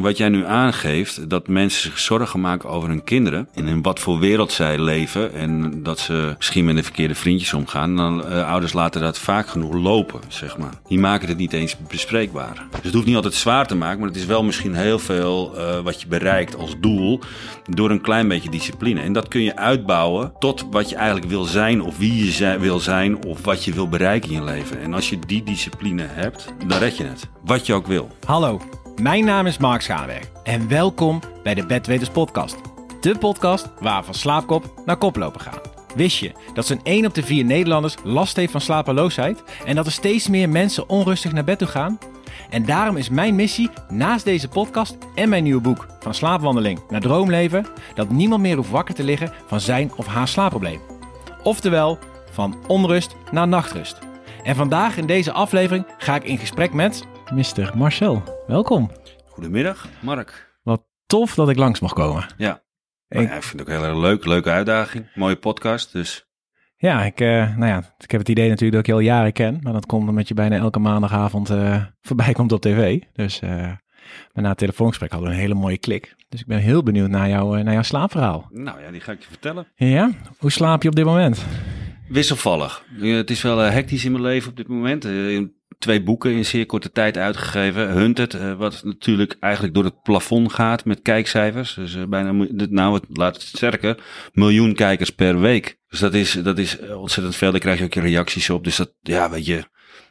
wat jij nu aangeeft, dat mensen zich zorgen maken over hun kinderen. En in wat voor wereld zij leven. En dat ze misschien met de verkeerde vriendjes omgaan. Dan uh, ouders laten dat vaak genoeg lopen, zeg maar. Die maken het niet eens bespreekbaar. Dus het hoeft niet altijd zwaar te maken, maar het is wel misschien heel veel uh, wat je bereikt als doel. Door een klein beetje discipline. En dat kun je uitbouwen tot wat je eigenlijk wil zijn. Of wie je wil zijn. Of wat je wil bereiken in je leven. En als je die discipline hebt, dan red je het. Wat je ook wil. Hallo. Mijn naam is Mark Schaanberg en welkom bij de Bedweters Podcast. De podcast waar we van slaapkop naar koplopen gaan. Wist je dat zo'n 1 op de 4 Nederlanders last heeft van slapeloosheid en dat er steeds meer mensen onrustig naar bed toe gaan? En daarom is mijn missie naast deze podcast en mijn nieuwe boek Van slaapwandeling naar droomleven dat niemand meer hoeft wakker te liggen van zijn of haar slaapprobleem. Oftewel, van onrust naar nachtrust. En vandaag in deze aflevering ga ik in gesprek met Mr. Marcel. Welkom. Goedemiddag, Mark. Wat tof dat ik langs mag komen. Ja, ik, ja, ik vind het ook heel erg leuk. Leuke uitdaging. Mooie podcast, dus... Ja, ik, uh, nou ja, ik heb het idee natuurlijk dat ik je al jaren ken. Maar dat komt omdat je bijna elke maandagavond uh, voorbij komt op tv. Dus uh, na het telefoongesprek hadden we een hele mooie klik. Dus ik ben heel benieuwd naar, jou, naar jouw slaapverhaal. Nou ja, die ga ik je vertellen. Ja? Hoe slaap je op dit moment? Wisselvallig. Het is wel hectisch in mijn leven op dit moment twee boeken in zeer korte tijd uitgegeven. Hunted, uh, wat natuurlijk eigenlijk door het plafond gaat met kijkcijfers. Dus uh, bijna, nou het laat het sterker, miljoen kijkers per week. Dus dat is, dat is ontzettend veel. Daar krijg je ook je reacties op. Dus dat, ja, weet je,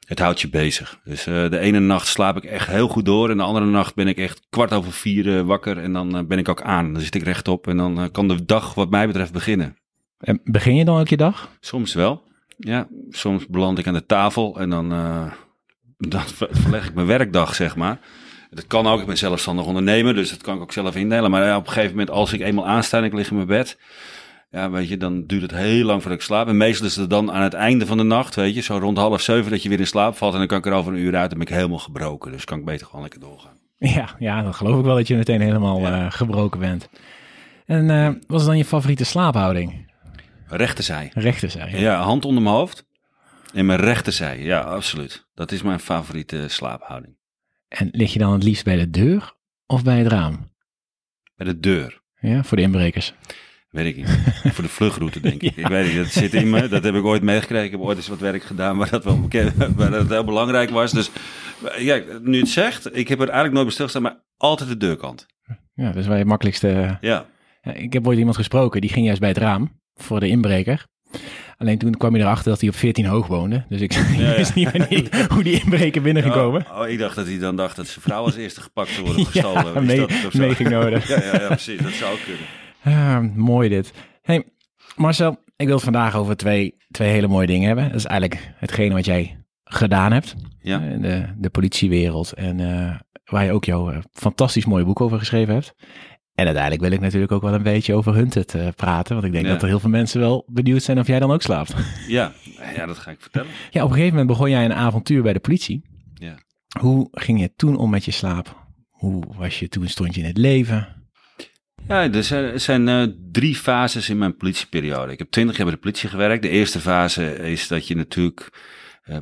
het houdt je bezig. Dus uh, de ene nacht slaap ik echt heel goed door. En de andere nacht ben ik echt kwart over vier wakker. En dan ben ik ook aan. Dan zit ik rechtop. En dan kan de dag wat mij betreft beginnen. En begin je dan ook je dag? Soms wel. Ja, soms beland ik aan de tafel en dan dan verleg ik mijn werkdag, zeg maar. Dat kan ook, ik ben zelfstandig ondernemer, dus dat kan ik ook zelf indelen. Maar ja, op een gegeven moment, als ik eenmaal aansta en ik lig in mijn bed, ja, weet je, dan duurt het heel lang voordat ik slaap. En meestal is het dan aan het einde van de nacht, weet je, zo rond half zeven dat je weer in slaap valt. En dan kan ik er over een uur uit en ben ik helemaal gebroken. Dus kan ik beter gewoon lekker doorgaan. Ja, ja dan geloof ik wel dat je meteen helemaal ja. uh, gebroken bent. En uh, wat is dan je favoriete slaaphouding? Rechterzij. Rechterzij. Ja. ja, hand onder mijn hoofd. In mijn rechterzij, ja, absoluut. Dat is mijn favoriete slaaphouding. En lig je dan het liefst bij de deur of bij het raam? Bij de deur. Ja, voor de inbrekers. Weet ik niet. voor de vluchtroute, denk ik. Ik weet niet, dat zit in me. Dat heb ik ooit meegekregen. Ik heb ooit eens wat werk gedaan waar dat wel bekend, waar dat heel belangrijk was. Dus ja, nu het zegt, ik heb er eigenlijk nooit bij stilgestaan, maar altijd de deurkant. Ja, dat is wel je makkelijkste. Ja. Ik heb ooit iemand gesproken, die ging juist bij het raam voor de inbreker. Alleen toen kwam je erachter dat hij op 14 hoog woonde. Dus ik ja, wist niet, niet hoe die inbreker binnengekomen. Oh, oh, ik dacht dat hij dan dacht dat zijn vrouw als eerste gepakt zou worden gestolen. ja, mee, mee ging nodig. ja, ja, ja, precies. Dat zou kunnen. Ah, mooi dit. Hey, Marcel, ik wil het vandaag over twee, twee hele mooie dingen hebben. Dat is eigenlijk hetgene wat jij gedaan hebt. Ja. In de, de politiewereld. En uh, waar je ook jouw uh, fantastisch mooie boek over geschreven hebt. En uiteindelijk wil ik natuurlijk ook wel een beetje over Hunted uh, praten. Want ik denk dat er heel veel mensen wel benieuwd zijn of jij dan ook slaapt. Ja, ja dat ga ik vertellen. Ja, op een gegeven moment begon jij een avontuur bij de politie. Ja. Hoe ging je toen om met je slaap? Hoe was je toen, stond je in het leven? Ja, er zijn, er zijn uh, drie fases in mijn politieperiode. Ik heb twintig jaar bij de politie gewerkt. De eerste fase is dat je natuurlijk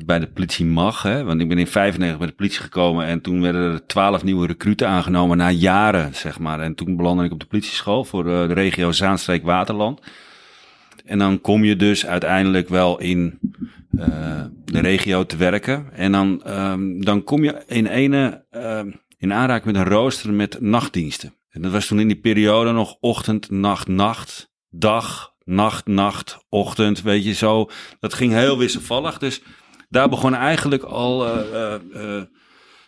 bij de politie mag. Hè? Want ik ben in 95 bij de politie gekomen en toen werden er twaalf nieuwe recruten aangenomen na jaren, zeg maar. En toen belandde ik op de politieschool voor uh, de regio Zaanstreek-Waterland. En dan kom je dus uiteindelijk wel in uh, de regio te werken. En dan, um, dan kom je in ene in aanraking met een rooster met nachtdiensten. En dat was toen in die periode nog ochtend, nacht, nacht, dag, nacht, nacht, ochtend, weet je zo. Dat ging heel wisselvallig. Dus daar begon eigenlijk al, uh, uh,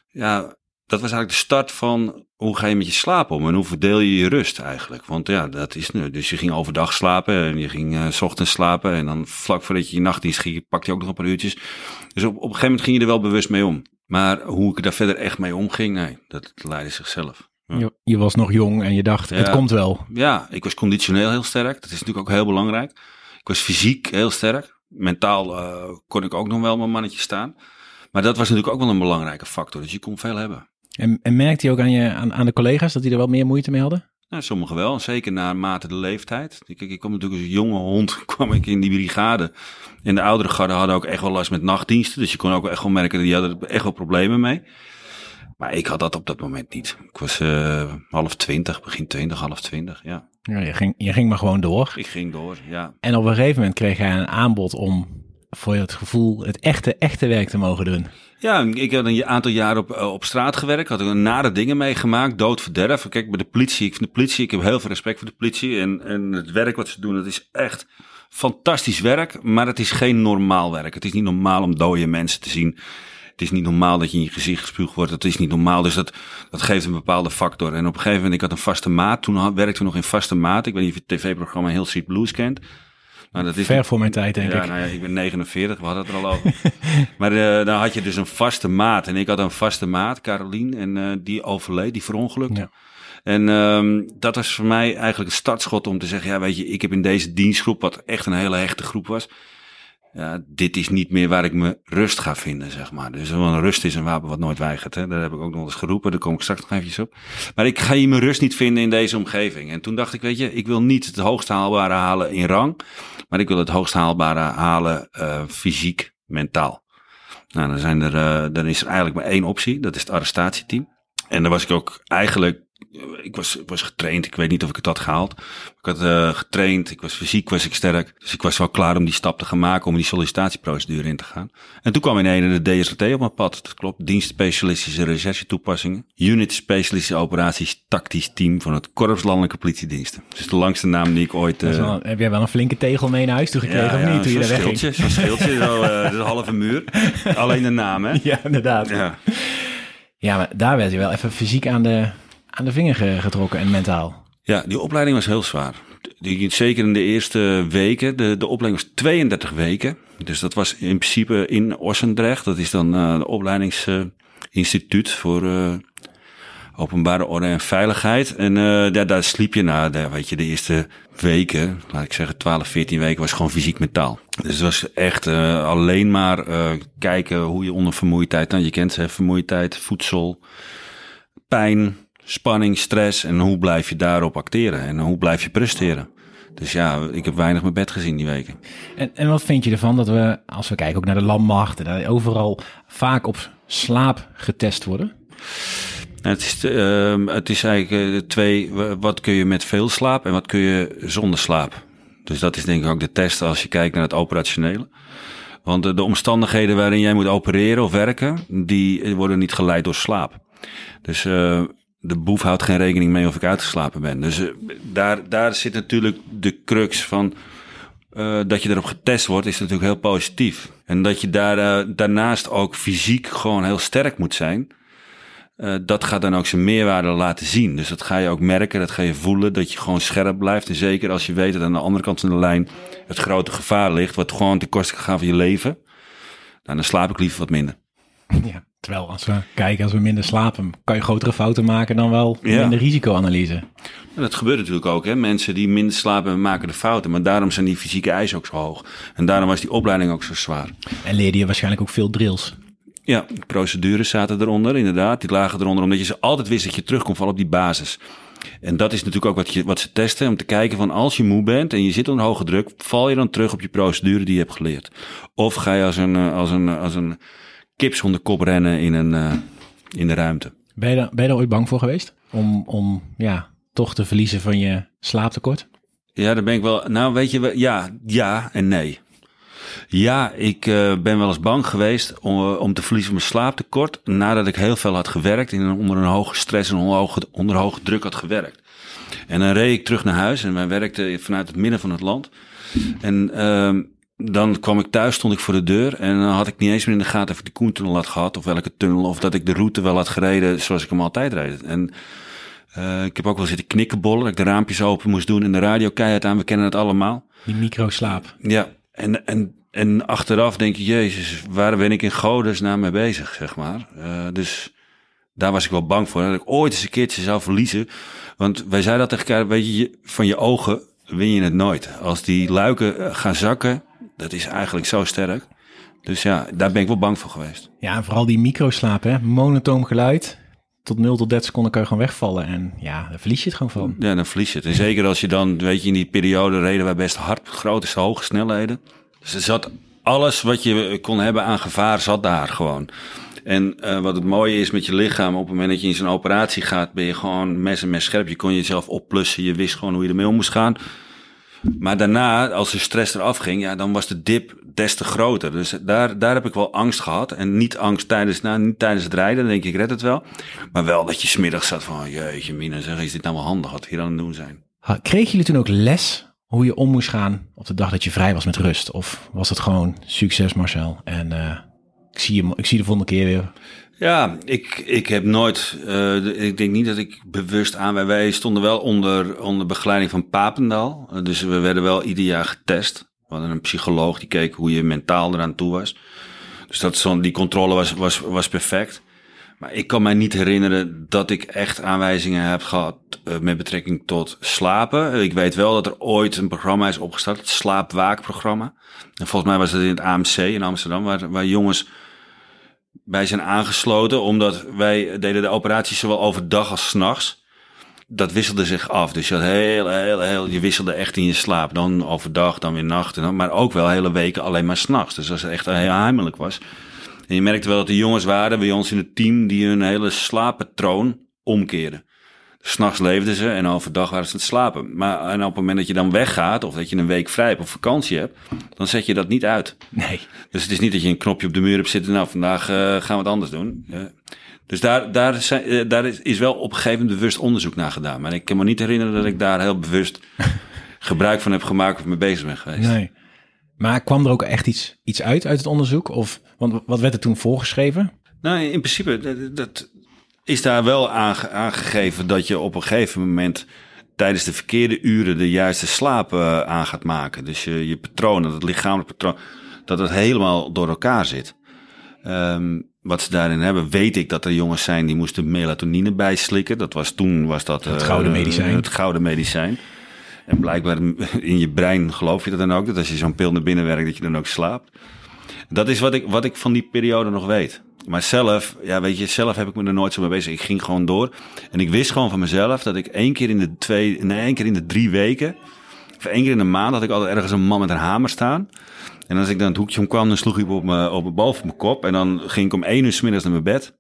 ja, dat was eigenlijk de start van hoe ga je met je slaap om en hoe verdeel je je rust eigenlijk. Want ja, dat is nu. Dus je ging overdag slapen en je ging uh, s ochtends slapen en dan vlak voordat je je nachtdienst ging, pakte je ook nog een paar uurtjes. Dus op, op een gegeven moment ging je er wel bewust mee om. Maar hoe ik daar verder echt mee omging, nee, dat leidde zichzelf. Ja. Je, je, was nog jong en je dacht, ja, het komt wel. Ja, ik was conditioneel heel sterk. Dat is natuurlijk ook heel belangrijk. Ik was fysiek heel sterk mentaal uh, kon ik ook nog wel mijn mannetje staan. Maar dat was natuurlijk ook wel een belangrijke factor. Dus je kon veel hebben. En, en merkte je ook aan, je, aan, aan de collega's dat die er wel meer moeite mee hadden? Nou, sommigen wel, zeker naarmate de leeftijd. Ik, ik kwam natuurlijk als jonge hond kwam ik in die brigade. En de oudere garden hadden ook echt wel last met nachtdiensten. Dus je kon ook echt wel merken, dat die hadden echt wel problemen mee. Maar ik had dat op dat moment niet. Ik was uh, half twintig, begin twintig, half twintig, ja. ja je, ging, je ging maar gewoon door. Ik ging door, ja. En op een gegeven moment kreeg hij een aanbod om voor het gevoel het echte, echte werk te mogen doen. Ja, ik heb een aantal jaar op, eh, op straat gewerkt. Had een nare dingen meegemaakt. Dood, verderf. Kijk, bij de politie. Ik vind de politie. Ik heb heel veel respect voor de politie. En, en het werk wat ze doen, dat is echt fantastisch werk. Maar het is geen normaal werk. Het is niet normaal om dode mensen te zien. Het is niet normaal dat je in je gezicht gespuugd wordt. Het is niet normaal. Dus dat, dat geeft een bepaalde factor. En op een gegeven moment, ik had een vaste maat. Toen werkte we nog in vaste maat. Ik weet niet of je het tv-programma Heel Street Blues kent. Nou, dat is Ver voor mijn tijd, denk ja, ik. Nou ja, ik ben 49, we hadden het er al over. maar uh, dan had je dus een vaste maat. En ik had een vaste maat, Carolien, en uh, die overleed, die verongelukte. Ja. En um, dat was voor mij eigenlijk een startschot om te zeggen, ja weet je, ik heb in deze dienstgroep, wat echt een hele hechte groep was, ja, dit is niet meer waar ik me rust ga vinden, zeg maar. Dus want rust is een wapen wat nooit weigert. Hè? Daar heb ik ook nog eens geroepen, daar kom ik straks nog eventjes op. Maar ik ga hier mijn rust niet vinden in deze omgeving. En toen dacht ik, weet je, ik wil niet het hoogst haalbare halen in rang, maar ik wil het hoogst haalbare halen uh, fysiek, mentaal. Nou, dan, zijn er, uh, dan is er eigenlijk maar één optie, dat is het arrestatieteam. En daar was ik ook eigenlijk ik was, was getraind. Ik weet niet of ik het had gehaald. Ik had uh, getraind. Ik was fysiek was ik sterk. Dus ik was wel klaar om die stap te gaan maken. Om die sollicitatieprocedure in te gaan. En toen kwam in een de DSRT op mijn pad. Dat klopt. Dienst specialistische recherche toepassingen. Unit specialistische operaties tactisch team van het Korps Landelijke Politiediensten. Dus de langste naam die ik ooit... Uh... Wel, heb jij wel een flinke tegel mee naar huis toe gekregen ja, of niet? Toen je schildje, zo'n schildje. zo, uh, de halve muur. Alleen de naam hè? Ja, inderdaad. Ja. ja, maar daar werd je wel even fysiek aan de aan de vinger getrokken en mentaal. Ja, die opleiding was heel zwaar. Die, zeker in de eerste weken. De, de opleiding was 32 weken. Dus dat was in principe in Ossendrecht. Dat is dan uh, de opleidingsinstituut voor uh, openbare orde en veiligheid. En ja, daar sliep je na, de, je, de eerste weken, laat ik zeggen 12, 14 weken, was gewoon fysiek mentaal. Dus het was echt alleen maar kijken hoe je onder vermoeidheid, nou je kent vermoeidheid, voedsel, pijn, spanning, stress en hoe blijf je daarop acteren en hoe blijf je presteren. Dus ja, ik heb weinig mijn bed gezien die weken. En, en wat vind je ervan dat we, als we kijken ook naar de landmacht, en overal vaak op slaap getest worden? Het is, uh, het is eigenlijk uh, twee, wat kun je met veel slaap en wat kun je zonder slaap. Dus dat is denk ik ook de test als je kijkt naar het operationele. Want de, de omstandigheden waarin jij moet opereren of werken, die worden niet geleid door slaap. Dus uh, de boef houdt geen rekening mee of ik uitgeslapen ben. Dus uh, daar, daar zit natuurlijk de crux van uh, dat je erop getest wordt, is natuurlijk heel positief. En dat je daar, uh, daarnaast ook fysiek gewoon heel sterk moet zijn. dat gaat dan ook zijn meerwaarde laten zien. Dus dat ga je ook merken, dat ga je voelen, dat je gewoon scherp blijft. En zeker als je weet dat aan de andere kant van de lijn het grote gevaar ligt, wat gewoon ten koste gaat van je leven. Nou, dan slaap ik liever wat minder. Ja. Terwijl als we kijken, als we minder slapen, kan je grotere fouten maken dan wel ja. minder risicoanalyse. Dat gebeurt natuurlijk ook. Hè? Mensen die minder slapen maken de fouten. Maar daarom zijn die fysieke eisen ook zo hoog. En daarom was die opleiding ook zo zwaar. En leerde je waarschijnlijk ook veel drills. Ja, procedures zaten eronder, inderdaad. Die lagen eronder, omdat je ze altijd wist dat je terugkomt vallen op die basis. En dat is natuurlijk ook wat, je, wat ze testen, om te kijken van als je moe bent en je zit onder hoge druk, val je dan terug op je procedure die je hebt geleerd? Of ga je als een, als een, als een kip zonder kop rennen in, een, uh, in de ruimte. Ben je, daar, ben je daar ooit bang voor geweest? Om, om ja, toch te verliezen van je slaaptekort? Ja, daar ben ik wel. Nou, weet je, ja, ja en nee. Ja, ik uh, ben wel eens bang geweest om, uh, om te verliezen van mijn slaaptekort. Nadat ik heel veel had gewerkt en onder een hoge stress en onder hoge, onder hoge druk had gewerkt. En dan reed ik terug naar huis en wij werkten vanuit het midden van het land. En uh, dan kwam ik thuis, stond ik voor de deur en dan had ik niet eens meer in de gaten of ik de Koentunnel had gehad of welke tunnel of dat ik de route wel had gereden zoals ik hem altijd reed. En uh, ik heb ook wel zitten knikkenbollen, dat ik de raampjes open moest doen en de radio keihard aan, we kennen het allemaal. Die microslaap. Ja, en, en, en achteraf denk je, jezus, waar ben ik in godesnaam mee bezig, zeg maar. Uh, dus daar was ik wel bang voor, dat ik ooit eens een keertje zou verliezen. Want wij zeiden dat tegen elkaar, weet je, van je ogen win je het nooit. Als die luiken eh, gaan zakken, dat is eigenlijk zo sterk. Dus ja, daar ben ik wel bang voor geweest. Ja, en vooral die microslaap, hè? Monotoom geluid. Tot 0 tot 30 seconden kan je gewoon wegvallen. En ja, dan verlies je het gewoon van. Ja, dan verlies je het. En zeker als je dan, weet je, in die periode reden wij best hard, grote, hoge snelheden. Dus er zat alles wat je kon hebben aan gevaar, zat daar gewoon. En uh, wat het mooie is met je lichaam, op het moment dat je in zo'n operatie gaat, ben je gewoon mes en mes scherp. Je kon jezelf opplussen, je wist gewoon hoe je ermee om moest gaan. Maar daarna, als de stress eraf ging, ja, dan was de dip des te groter. Dus daar, daar heb ik wel angst gehad. En niet angst tijdens, nou, niet tijdens het rijden, dan denk ik, red het wel. Maar wel dat je smiddag zat van, jeetje mina, zeg, is dit nou wel handig wat hier aan het doen zijn. Kregen jullie toen ook les hoe je om moest gaan op de dag dat je vrij was met rust? Of was het gewoon succes Marcel en uh, ik, zie je, ik zie de volgende keer weer? Ja, ik, ik heb nooit, uh, ik denk niet dat ik bewust aan, wij, stonden wel onder, onder begeleiding van Papendal. Uh, dus we werden wel ieder jaar getest. We hadden een psycholoog die keek hoe je mentaal eraan toe was. Dus dat, die controle was, was, was perfect. Maar ik kan mij niet herinneren dat ik echt aanwijzingen heb gehad uh, met betrekking tot slapen. Ik weet wel dat er ooit een programma is opgestart, het slaapwaakprogramma. En volgens mij was het in het AMC in Amsterdam, waar, waar jongens bij zijn aangesloten, omdat wij deden de operaties zowel overdag als s'nachts. Dat wisselde zich af. Dus je had heel, heel, heel, je wisselde echt in je slaap. Dan overdag, dan weer nacht. Dan, maar ook wel hele weken alleen maar s'nachts. Dus als het echt heel heimelijk was. En je merkte wel dat de jongens waren bij ons in het team die hun hele slaappatroon omkeren. S'nachts leefden ze en overdag waren ze aan het slapen. Maar en op het moment dat je dan weggaat of dat je een week vrij hebt of vakantie hebt, dan zet je dat niet uit. Nee. Dus het is niet dat je een knopje op de muur hebt zitten. Nou, vandaag uh, gaan we het anders doen. Uh, dus daar, daar, zijn, uh, daar is, is, wel op een gegeven moment bewust onderzoek naar gedaan. Maar ik kan me niet herinneren dat ik daar heel bewust gebruik van heb gemaakt of mee bezig ben geweest. Nee. Maar kwam er ook echt iets, iets uit uit het onderzoek? Of, want wat werd er toen voorgeschreven? Nou, in principe, dat, dat is daar wel aange, aangegeven dat je op een gegeven moment tijdens de verkeerde uren de juiste slaap uh, aan gaat maken. Dus je, je patroon, het lichamelijk patroon, dat het helemaal door elkaar zit. Um, wat ze daarin hebben, weet ik dat er jongens zijn die moesten melatonine bijslikken. Dat was toen was dat het gouden uh, medicijn. Het gouden medicijn. En blijkbaar in je brein geloof je dat dan ook, dat als je zo'n pil naar binnen werkt, dat je dan ook slaapt. Dat is wat ik, wat ik van die periode nog weet. Maar zelf, ja, weet je, zelf heb ik me er nooit zo mee bezig. Ik ging gewoon door. En ik wist gewoon van mezelf dat ik één keer in de twee, nee, één keer in de drie weken, of één keer in de maand, had ik altijd ergens een man met een hamer staan. En als ik dan het hoekje omkwam, dan sloeg hij op me, op boven mijn kop. En dan ging ik om één uur s middags naar mijn bed.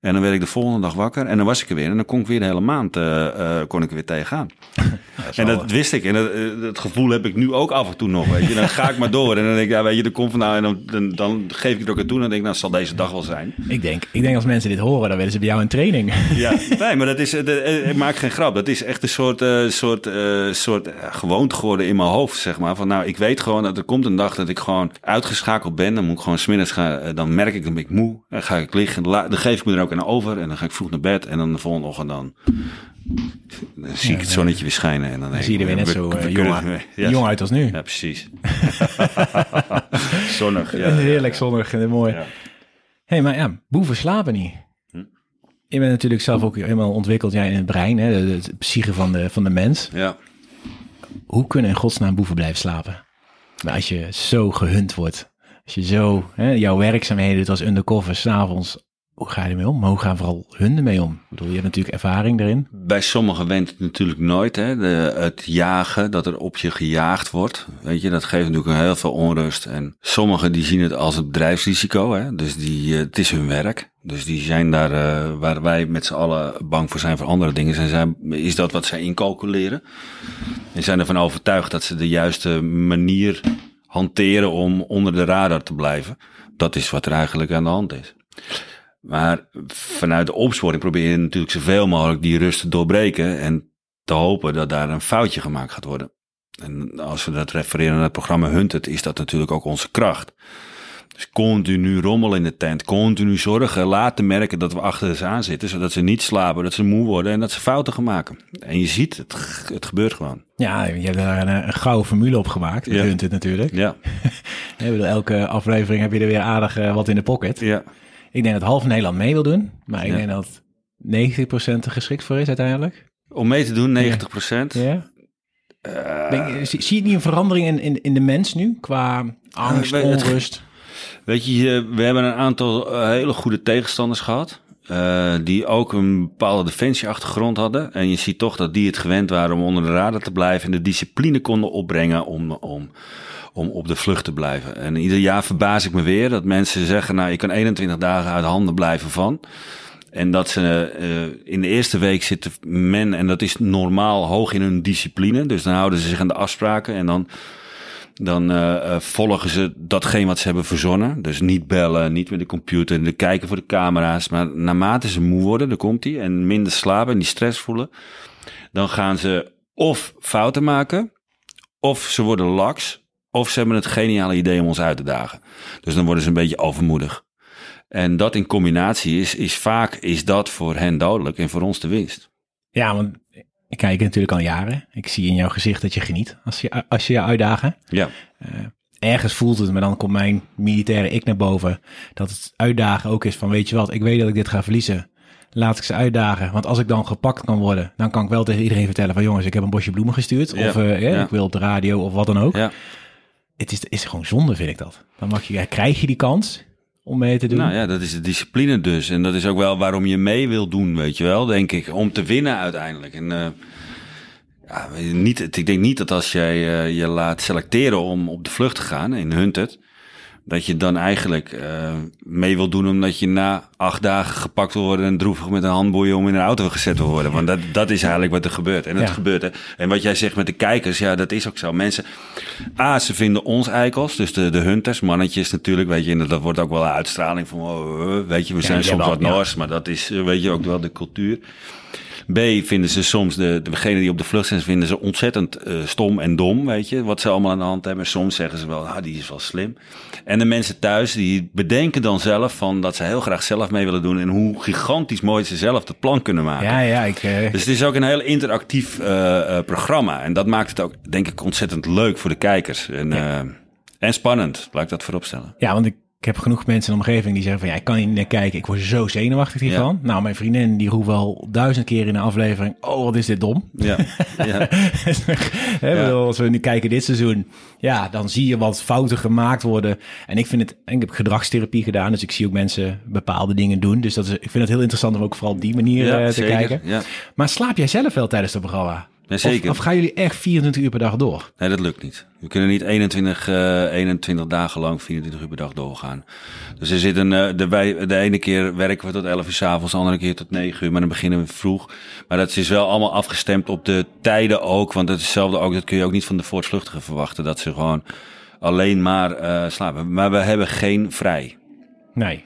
En dan werd ik de volgende dag wakker en dan was ik er weer. En dan kon ik weer de hele maand uh, uh, kon ik er weer tegenaan. en dat wist ik. En dat, uh, dat, gevoel heb ik nu ook af en toe nog. Weet je. Dan ga ik maar door. En dan denk ik, ja, weet je, er komt vandaan. En dan, dan, dan, geef ik het ook aan toe. En dan denk ik, nou, zal deze dag wel zijn. Ik denk, ik denk als mensen dit horen, dan willen ze bij jou een training. ja, nee, maar dat is, ik maak geen grap. Dat is echt een soort, soort, soort gewoonte geworden in mijn hoofd, zeg maar. Van nou, ik weet gewoon dat er komt een dag dat ik gewoon uitgeschakeld ben. Dan moet ik gewoon smiddags gaan. Dan merk ik dat ik moe. Dan ga ik liggen. Dan geef ik me er ook aan over. En dan ga ik vroeg naar bed. En dan de volgende ochtend dan, dan zie ik het zonnetje weer schijnen. En dan, dan zie je er weer net zo uh, jong, uit als nu. Ja, precies. zonnig. Ja, Heerlijk zonnig en mooi. Ja. hey, maar ja, boeven slapen niet. Hm? Je bent natuurlijk zelf ook helemaal ontwikkeld jij in het brein, hè, de psyche van de, van de mens. Ja. Hoe kunnen in godsnaam boeven blijven slapen? Maar als je zo gehunt wordt, als je zo hè, jouw werkzaamheden doet als undercover, s'avonds hoe ga je ermee om? Maar hoe gaan vooral hun ermee om? Ik bedoel, je hebt natuurlijk ervaring erin. Bij sommigen went het natuurlijk nooit. Hè? De, het jagen, dat er op je gejaagd wordt. Weet je, dat geeft natuurlijk heel veel onrust. En sommigen die zien het als het bedrijfsrisico. Hè? Dus die, het is hun werk. Dus die zijn daar, uh, waar wij met z'n allen bang voor zijn voor andere dingen, zijn, is dat wat zij incalculeren. En zijn ervan overtuigd dat ze de juiste manier hanteren om onder de radar te blijven. Dat is wat er eigenlijk aan de hand is. Maar vanuit de opsporing probeer je natuurlijk zoveel mogelijk die rust te doorbreken en te hopen dat daar een foutje gemaakt gaat worden. En als we dat refereren naar het programma Hunted, is dat natuurlijk ook onze kracht. Dus continu rommel in de tent, continu zorgen, laten merken dat we achter ze aan zitten, zodat ze niet slapen, dat ze moe worden en dat ze fouten gaan maken. En je ziet, het, het gebeurt gewoon. Ja, je hebt daar een, een gouden formule op gemaakt, ja. Hunted natuurlijk. Ja. elke aflevering heb je er weer aardig uh, wat in de pocket. Ja. Ik denk dat half Nederland mee wil doen, maar ik ja. denk dat 90% er geschikt voor is uiteindelijk. Om mee te doen, 90%? Ja. ja. Uh, denk, zie, zie je niet een verandering in, in, in de mens nu, qua angst, uh, onrust? Het, weet je, we hebben een aantal uh, hele goede tegenstanders gehad. Uh, die ook een bepaalde defensieachtergrond hadden. En je ziet toch dat die het gewend waren om onder de radar te blijven en de discipline konden opbrengen om, om, om op de vlucht te blijven. En ieder jaar verbaas ik me weer dat mensen zeggen, nou, je kan 21 dagen uit handen blijven van. En dat ze uh, in de eerste week zitten men, en dat is normaal, hoog in hun discipline. Dus dan houden ze zich aan de afspraken en dan, dan uh, volgen ze datgene wat ze hebben verzonnen. Dus niet bellen, niet met de computer, de kijken voor de camera's. Maar naarmate ze moe worden, dan komt die, en minder slapen en die stress voelen, dan gaan ze of fouten maken, of ze worden laks, of ze hebben het geniale idee om ons uit te dagen. Dus dan worden ze een beetje overmoedig. En dat in combinatie is, is vaak is dat voor hen dodelijk en voor ons de winst. Ja, want ik kijk natuurlijk al jaren. Ik zie in jouw gezicht dat je geniet als je, als je je uitdagen. Ja. Uh, ergens voelt het, maar dan komt mijn militaire ik naar boven. Dat het uitdagen ook is van, weet je wat, ik weet dat ik dit ga verliezen. Laat ik ze uitdagen. Want als ik dan gepakt kan worden, dan kan ik wel tegen iedereen vertellen van, jongens, ik heb een bosje bloemen gestuurd. Ja. Of uh, ja. ik wil op de radio of wat dan ook. Ja. Het is, is gewoon zonde, vind ik dat. Dan je, krijg je die kans om mee te doen. Nou ja, dat is de discipline dus. En dat is ook wel waarom je mee wil doen, weet je wel, denk ik. Om te winnen uiteindelijk. En uh, ja, niet, ik denk niet dat als jij uh, je laat selecteren om op de vlucht te gaan in Hunted dat je dan eigenlijk uh, mee wil doen omdat je na acht dagen gepakt wil worden en droevig met een handboeien om in een auto gezet te worden. Want dat, dat is eigenlijk wat er gebeurt. En het ja. gebeurt. Hè. En wat jij zegt met de kijkers, ja, dat is ook zo. Mensen, A, ze vinden ons eikels, dus de, de hunters, mannetjes natuurlijk, weet je, en dat wordt ook wel een uitstraling van, oh, weet je, we zijn ja, soms wat Noors, maar dat is, weet je, ook wel de cultuur. B vinden ze soms, de, degene die op de vlucht zijn, vinden ze ontzettend uh, stom en dom, weet je, wat ze allemaal aan de hand hebben. Soms zeggen ze wel, ah, die is wel slim. En de mensen thuis, die bedenken dan zelf van dat ze heel graag zelf mee willen doen en hoe gigantisch mooi ze zelf het plan kunnen maken. Ja, ja, ik... Uh... Dus het is ook een heel interactief uh, programma en dat maakt het ook, denk ik, ontzettend leuk voor de kijkers. En, ja. en spannend, laat ik dat voorop stellen. Ja, want ik ik heb genoeg mensen in de omgeving die zeggen van ja, ik kan niet naar kijken. Ik word zo zenuwachtig hiervan. Ja. Nou, mijn vriendin die roept wel duizend keer in de aflevering. Oh, wat is dit dom. Ja. ja. He, ja. Als we nu kijken dit seizoen, ja, dan zie je wat fouten gemaakt worden. En ik vind het, en ik heb gedragstherapie gedaan, dus ik zie ook mensen bepaalde dingen doen. Dus dat is, ik vind het heel interessant om ook vooral op die manier ja, uh, te zeker. kijken. Ja. Maar slaap jij zelf wel tijdens het programma? Nee, zeker. Of, of, gaan jullie echt 24 uur per dag door? Nee, dat lukt niet. We kunnen niet 21, uh, 21 dagen lang 24 uur per dag doorgaan. Dus er zit een, uh, de, wij, de ene keer werken we tot 11 uur s avonds, de andere keer tot 9 uur, maar dan beginnen we vroeg. Maar dat is wel allemaal afgestemd op de tijden ook, want dat is hetzelfde ook, dat kun je ook niet van de voortvluchtigen verwachten, dat ze gewoon alleen maar uh, slapen. Maar we hebben geen vrij. Nee.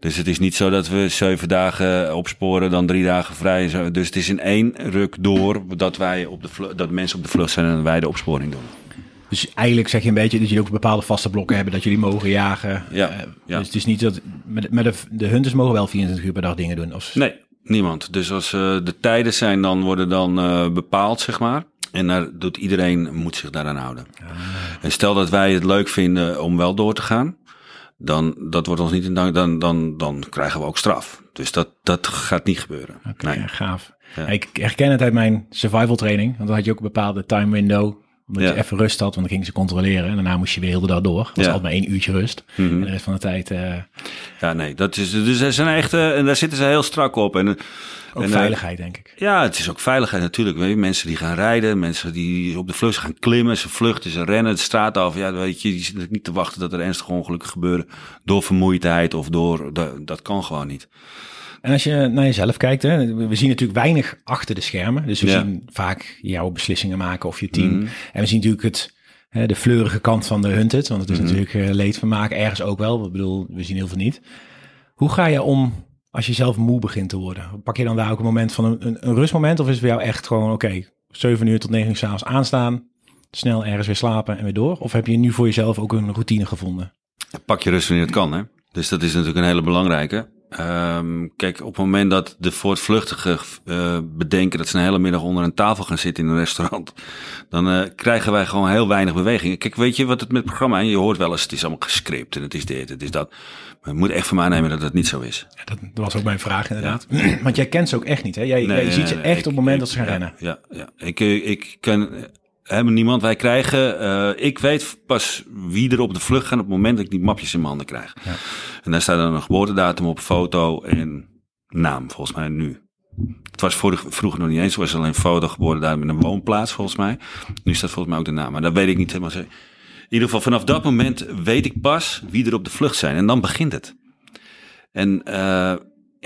Dus het is niet zo dat we zeven dagen opsporen, dan drie dagen vrij. Dus het is in één ruk door dat, wij op de vlucht, dat mensen op de vlucht zijn en wij de opsporing doen. Dus eigenlijk zeg je een beetje dat jullie ook bepaalde vaste blokken hebben dat jullie mogen jagen. Ja, uh, ja. Dus het is niet dat. Met, met de, de hunters mogen wel 24 uur per dag dingen doen. Of... Nee, niemand. Dus als uh, de tijden zijn, dan worden dan uh, bepaald, zeg maar. En daar doet iedereen moet zich daaraan houden. Ah. En stel dat wij het leuk vinden om wel door te gaan dan dat wordt ons niet in dank, dan, dan, dan krijgen we ook straf. Dus dat, dat gaat niet gebeuren. Oké, okay, nee. gaaf. Ja. Ik herken het uit mijn survival training, want dan had je ook een bepaalde time window. Omdat ja. je even rust had, want dan gingen ze controleren. En daarna moest je weer heel de dag door. Het was ja. altijd maar één uurtje rust. Mm -hmm. En de rest van de tijd... Uh... Ja, nee, dat is, dus er zijn echt, uh, en daar zitten ze heel strak op. En ook en, veiligheid, denk ik. Ja, het is ook veiligheid natuurlijk. Weet je, mensen die gaan rijden, mensen die op de vlucht gaan klimmen, ze vluchten, ze rennen de straat af. Ja, weet je, die zitten niet te wachten dat er ernstige ongelukken gebeuren door vermoeidheid of door, dat, dat kan gewoon niet. En als je naar jezelf kijkt, hè, we zien natuurlijk weinig achter de schermen. Dus we ja. zien vaak jouw beslissingen maken of je team. Mm -hmm. En we zien natuurlijk het, hè, de fleurige kant van de hunted. Want het is mm -hmm. natuurlijk uh, leedvermaak ergens ook wel. Ik bedoel, we zien heel veel niet. Hoe ga je om als je zelf moe begint te worden? Pak je dan daar ook een moment van een, een, rustmoment? Of is het voor jou echt gewoon, oké, okay, 7 uur tot 9 uur s'avonds aanstaan, snel ergens weer slapen en weer door? Of heb je nu voor jezelf ook een routine gevonden? Pak je rust wanneer het kan, hè? Dus dat is natuurlijk een hele belangrijke. Um, kijk, op het moment dat de voortvluchtigen uh, bedenken dat ze een hele middag onder een tafel gaan zitten in een restaurant, dan uh, krijgen wij gewoon heel weinig beweging. Kijk, weet je wat het met het programma is? Je hoort wel eens, het is allemaal gescript en het is dit, het is dat. Maar je moet echt van mij aannemen dat dat niet zo is. Ja, dat was ook mijn vraag inderdaad. Ja. Want jij kent ze ook echt niet, hè? Jij, nee, jij ziet ze nee, echt ik, op het moment ik, dat ze gaan ja, rennen. Ja, ja. Ik, eh, ik ken helemaal niemand. Wij krijgen, uh, ik weet pas wie er op de vlucht gaan op het moment dat ik die mapjes in mijn handen krijg. Ja. En daar staat dan een geboortedatum op, foto en naam, volgens mij nu. Het was vorig, vroeger nog niet eens, het was alleen foto, geboortedatum en een woonplaats volgens mij. Nu staat volgens mij ook de naam, maar dat weet ik niet helemaal zeker. in ieder geval vanaf dat moment weet ik pas wie er op de vlucht zijn. En dan begint het. En uh,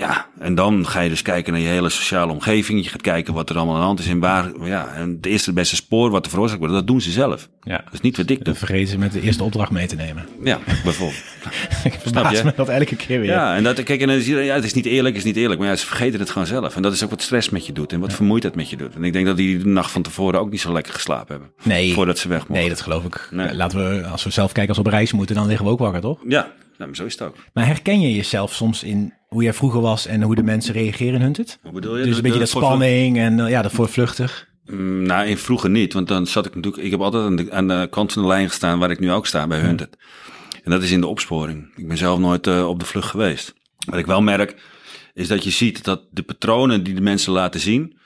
ja, en dan ga je dus kijken naar je hele sociale omgeving. Je gaat kijken wat er allemaal aan de hand is en waar. Ja, en het eerste beste spoor wat er veroorzaakt wordt, dat doen ze zelf. Ja. Is niet wat ik doe. Dan vergeten ze met de eerste opdracht mee te nemen. Ja, bijvoorbeeld. ik verbaas je? me dat elke keer weer. Ja, en dat, kijk, en dan ja, het is niet eerlijk, het is niet eerlijk. Maar ja, ze vergeten het gewoon zelf. En dat is ook wat stress met je doet en wat vermoeidheid met je doet. En ik denk dat die de nacht van tevoren ook niet zo lekker geslapen hebben. Nee. Voordat ze weg mochten. Nee, dat geloof ik. Nee. Laten we, als we zelf kijken als we op reis moeten, dan liggen we ook wakker, toch? Ja, nou, maar zo is het ook. Maar herken je jezelf soms in hoe jij vroeger was en hoe de mensen reageren in Hunted? Hoe bedoel je? Dus een beetje dat spanning en uh, ja, dat voorvluchtig. Mm, nou, in vroeger niet, want dan zat ik natuurlijk... Ik heb altijd aan de, aan de kant van de lijn gestaan waar ik nu ook sta bij Hunted. En dat is in de opsporing. Ik ben zelf nooit uh, op de vlucht geweest. Wat ik wel merk, is dat je ziet dat de patronen die de mensen laten zien...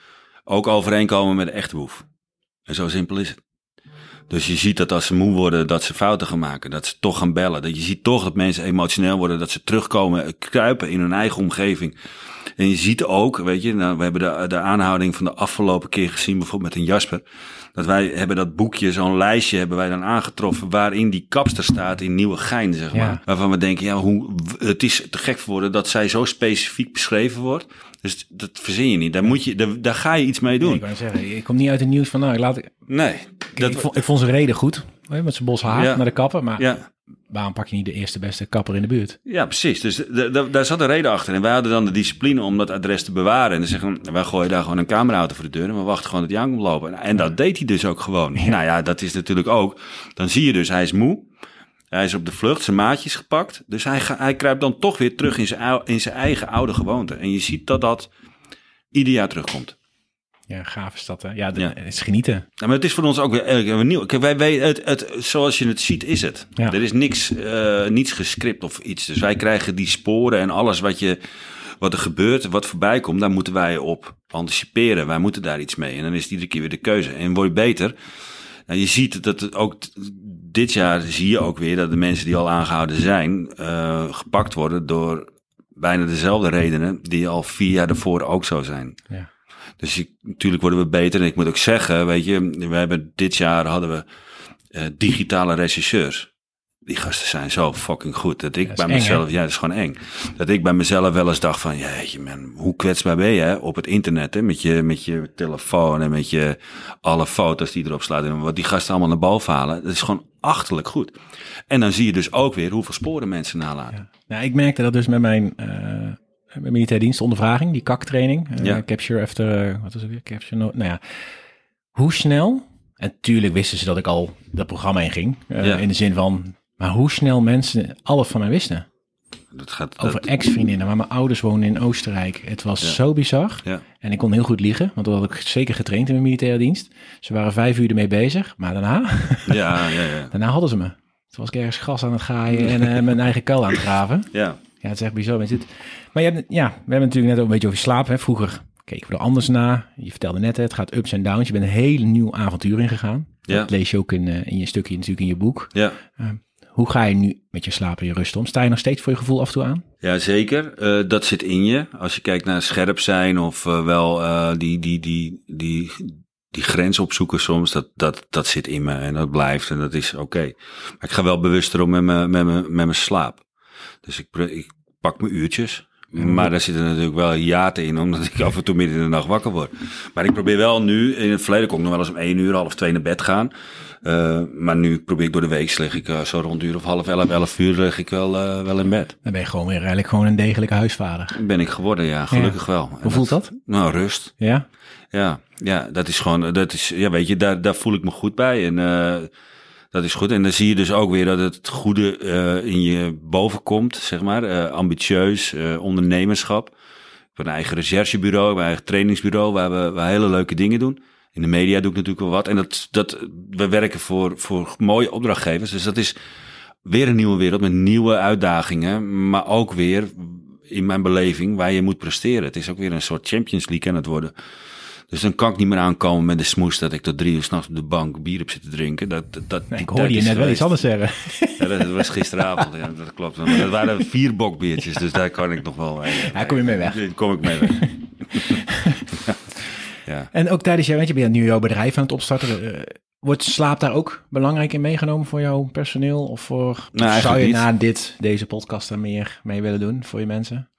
ook overeenkomen met de echte boef. En zo simpel is het. Dus je ziet dat als ze moe worden, dat ze fouten gaan maken. Dat ze toch gaan bellen. Dat je ziet toch dat mensen emotioneel worden. Dat ze terugkomen, kruipen in hun eigen omgeving. En je ziet ook, weet je, nou, we hebben de, de aanhouding van de afgelopen keer gezien, bijvoorbeeld met een Jasper. Dat wij hebben dat boekje, zo'n lijstje hebben wij dan aangetroffen. waarin die kapster staat in nieuwe gein, zeg maar. Ja. Waarvan we denken, ja, hoe, het is te gek voor woorden dat zij zo specifiek beschreven wordt. Dus dat verzin je niet. Daar, moet je, daar, daar ga je iets mee doen. Nee, ik wou zeggen, ik kom niet uit het nieuws van, nou, ik laat ik. Nee. Dat, ik, vond, ik vond zijn reden goed, met zijn bos haar Ja. naar de kapper. Maar Ja. waarom pak je niet de eerste beste kapper in de buurt? Ja, precies. Dus daar zat een reden achter. En wij hadden dan de discipline om dat adres te bewaren. En dan zeggen we, wij gooien daar gewoon een cameraauto voor de deur... en we wachten gewoon dat hij aan komt lopen. En, en dat deed hij dus ook gewoon. Nou ja, dat is natuurlijk ook... Dan zie je dus, hij is moe. Hij is op de vlucht, zijn maatje is gepakt. Dus hij, hij kruipt dan toch weer terug in zijn, in zijn eigen oude gewoonte. En je ziet dat dat ieder jaar terugkomt. Ja, gaaf is dat, hè? Ja, de- Ja. het is genieten. Ja, maar het is voor ons ook weer weer nieuw. Kijk, wij het, het, zoals je het ziet, is het. Ja. Er is niks, eh, niets gescript of iets. Dus wij krijgen die sporen en alles wat, je, wat er gebeurt, wat voorbij komt, daar moeten wij op anticiperen. Wij moeten daar iets mee. En dan is het iedere keer weer de keuze. En word je beter. Nou, je ziet dat het ook dit jaar zie je ook weer dat de mensen die al aangehouden zijn, eh, gepakt worden door bijna dezelfde redenen die al vier jaar daarvoor ook zo zijn. Ja. Dus ik, natuurlijk worden we beter. En ik moet ook zeggen, weet je, we hebben dit jaar hadden we eh, digitale regisseurs. Die gasten zijn zo fucking goed. Dat ik Dat bij mezelf, ja, dat is gewoon eng. Dat ik bij mezelf wel eens dacht van, jeetje man, hoe kwetsbaar ben je hè, op het internet, hè, met je, met je telefoon en met je alle foto's die erop slaan. En wat die gasten allemaal naar boven halen, dat is gewoon achterlijk goed. En dan zie je dus ook weer hoeveel sporen mensen nalaten. Ja. Nou, ik merkte dat dus met mijn, eh mijn militair dienst ondervraging, die kaktraining. eh, Ja. Capture after, eh, wat is het weer? Capture, no, nou ja. Hoe snel, en tuurlijk wisten ze dat ik al dat programma in ging. eh, Ja. In de zin van, maar hoe snel mensen alles van mij wisten. Dat gaat, Over dat- ex-vriendinnen, waar mijn ouders wonen in Oostenrijk. Het was Ja. zo bizar. ja. En ik kon heel goed liegen, want dat had ik zeker getraind in mijn militaire dienst. Ze waren vijf uur ermee bezig, maar daarna, ja, ja, ja. daarna hadden ze me. Toen was ik ergens gas aan het gaaien en mijn eigen kuil aan het graven. ja. Ja, het is echt bizar. Maar je hebt, ja, we hebben natuurlijk net ook een beetje over slaap. Hè. Vroeger keken we er anders naar. Je vertelde net, hè, het gaat ups en downs. Je bent een heel nieuw avontuur ingegaan. Ja. Dat lees je ook in, eh, in je stukje natuurlijk in je boek. ja. Hoe ga je nu met je slaap en je rust om? Sta je nog steeds voor je gevoel af en toe aan? Ja, zeker. Eh, dat zit in je. Als je kijkt naar scherp zijn of eh, wel die, die, die, die, die grens opzoeken soms, dat, dat, dat zit in me en dat blijft en dat is oké. Maar ik ga wel bewuster om met mijn, met mijn, met mijn slaap. Dus ik, ik pak mijn uurtjes. Maar daar zitten natuurlijk wel hiaten in, omdat ik af en toe midden in de nacht wakker word. Maar ik probeer wel nu, in het verleden kon ik nog wel eens om één uur, half twee naar bed gaan. Eh, maar nu probeer ik door de week, lig ik eh, zo rond uur of half elf, elf uur, lig ik wel, eh, wel in bed. Dan ben je gewoon weer eigenlijk gewoon een degelijke huisvader. Ben ik geworden, ja, gelukkig wel. En Hoe voelt dat? Nou, rust. Ja? Ja, ja, dat is gewoon, dat is, ja, weet je, daar, daar voel ik me goed bij. En dat is goed. En dan zie je dus ook weer dat het goede eh, in je boven komt, zeg maar. Eh, ambitieus, eh, ondernemerschap. Ik een eigen recherchebureau, heb een eigen trainingsbureau, waar we, hele leuke dingen doen. In de media doe ik natuurlijk wel wat. En dat, dat, we werken voor, voor mooie opdrachtgevers. Dus dat is weer een nieuwe wereld met nieuwe uitdagingen. Maar ook weer, in mijn beleving, waar je moet presteren. Het is ook weer een soort Champions League aan het worden. Dus dan kan ik niet meer aankomen met de smoes dat ik tot drie uur s'nachts op de bank bier heb zitten drinken. Dat, dat, dat, Nee, ik hoorde je net wel iets anders zeggen. Ja, dat was gisteravond, ja, dat klopt. Maar dat waren vier bokbiertjes, dus daar kan ik nog wel... eh, Ja, kom je mee weg. Daar kom ik mee weg. ja. En ook tijdens jou, want je bent nu jouw bedrijf aan het opstarten. eh, Wordt slaap daar ook belangrijk in meegenomen voor jouw personeel? Of voor, Nou, zou je na dit, deze podcast er meer mee willen doen voor je mensen?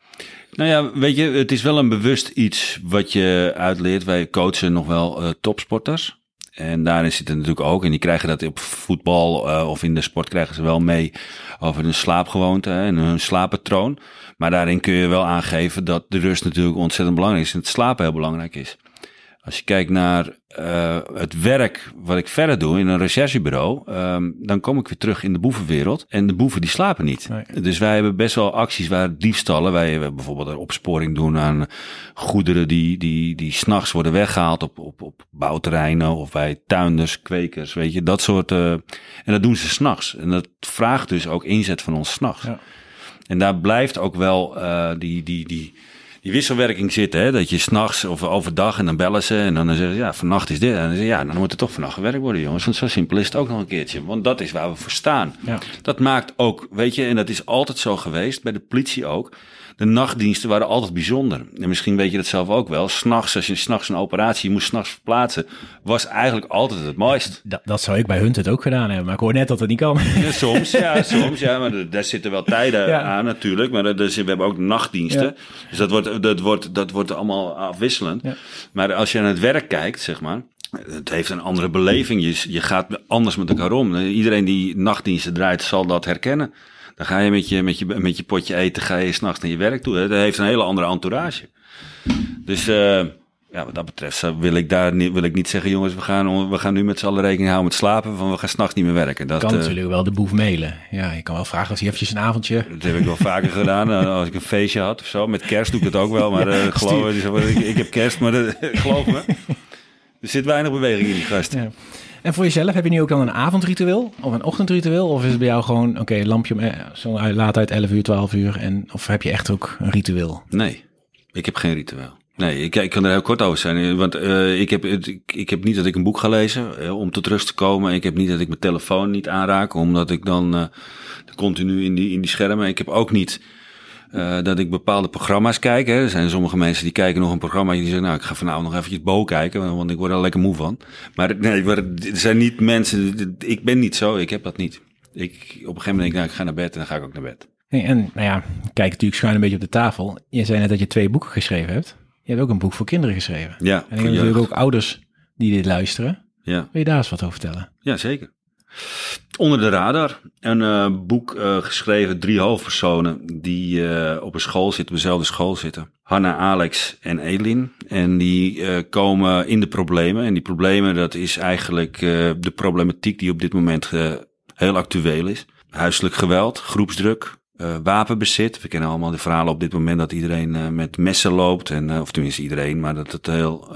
Nou ja, weet je, het is wel een bewust iets wat je uitleert. Wij coachen nog wel eh, topsporters. En daarin zit het natuurlijk ook, en die krijgen dat op voetbal eh, of in de sport krijgen ze wel mee over hun slaapgewoonte en hun slaappatroon. Maar daarin kun je wel aangeven dat de rust natuurlijk ontzettend belangrijk is en het slapen heel belangrijk is. Als je kijkt naar uh, het werk wat ik verder doe in een recherchebureau, um, dan kom ik weer terug in de boevenwereld. En de boeven die slapen niet. Nee. Dus wij hebben best wel acties waar diefstallen, wij we bijvoorbeeld een opsporing doen aan goederen die, die, die s'nachts worden weggehaald op, op, op bouwterreinen of bij tuinders, kwekers, weet je, dat soort. Uh, en dat doen ze s'nachts. En dat vraagt dus ook inzet van ons s'nachts. Ja. En daar blijft ook wel uh, die, die, die, die wisselwerking zitten. Hè? Dat je s'nachts of overdag en dan bellen ze en dan zeggen ze, ja, vannacht is dit. En dan zeg je, ja, dan moet er toch vannacht gewerkt worden, jongens. Want zo simpel is het ook nog een keertje. Want dat is waar we voor staan. Ja. Dat maakt ook, weet je, en dat is altijd zo geweest, bij de politie ook. De nachtdiensten waren altijd bijzonder. En misschien weet je dat zelf ook wel. S'nachts, als je s'nachts een operatie moest s'nachts verplaatsen, was eigenlijk altijd het mooist. Dat, dat zou ik bij Hunt het ook gedaan hebben, maar ik hoor net dat het niet kan. Ja, soms, ja, soms, ja, maar daar zitten wel tijden Ja. aan natuurlijk. Maar zit- we hebben ook nachtdiensten. Ja. Dus dat wordt, dat, wordt, dat wordt allemaal afwisselend. Maar als je naar het werk kijkt, zeg maar. Het heeft een andere beleving. Je, je gaat anders met elkaar om. Iedereen die nachtdiensten draait, zal dat herkennen. Dan ga je met je, met je, met je potje eten, ga je s'nachts naar je werk toe. Dat heeft een hele andere entourage. Dus eh, ja, wat dat betreft wil ik daar niet, wil ik niet zeggen, jongens, we gaan, we gaan nu met z'n allen rekening houden met slapen. Van we gaan s'nachts niet meer werken. Dat, kan eh, natuurlijk wel de boef mailen. Ja, je kan wel vragen als hij eventjes een avondje... Dat heb ik wel vaker gedaan. eh, Als ik een feestje had of zo. Met kerst doe ik het ook wel. Maar geloof ik, ik heb kerst, maar dat- geloof me. Er zit weinig beweging in die gast. Ja. En voor jezelf, heb je nu ook dan een avondritueel of een ochtendritueel? Of is het bij jou gewoon, oké, lampje om, eh, zo laat uit 11 uur, 12 uur? En, of heb je echt ook een ritueel? Nee, ik heb geen ritueel. Nee, ik, kan er heel kort over zijn. eh, Want eh, ik, heb, ik, ik heb niet dat ik een boek ga lezen om tot rust te komen. Ik heb niet dat ik mijn telefoon niet aanraak, omdat ik dan continu in die, in die schermen. Ik heb ook niet eh, dat ik bepaalde programma's kijk. Hè. Er zijn sommige mensen die kijken nog een programma en die zeggen, nou, ik ga vanavond nog eventjes Bo kijken, want ik word er lekker moe van. Maar nee, maar er zijn niet mensen, ik ben niet zo, ik heb dat niet. Ik, op een gegeven moment denk ik, nou, ik ga naar bed en dan ga ik ook naar bed. Nee, en nou ja, kijk natuurlijk schuin een beetje op de tafel. Je zei net dat je twee boeken geschreven hebt. Je hebt ook een boek voor kinderen geschreven. Ja, En ik heb natuurlijk ook ouders die dit luisteren. Ja. Wil je daar eens wat over vertellen? Ja, zeker. Onder de radar. Een eh, boek eh, geschreven, drie hoofdpersonen die eh, op een school zitten, op dezelfde school zitten. Hanna, Alex en Elin. En die komen in de problemen. En die problemen, dat is eigenlijk de problematiek die op dit moment heel actueel is. Huiselijk geweld, groepsdruk, wapenbezit. We kennen allemaal de verhalen op dit moment dat iedereen met messen loopt. En, of tenminste iedereen, maar dat het heel...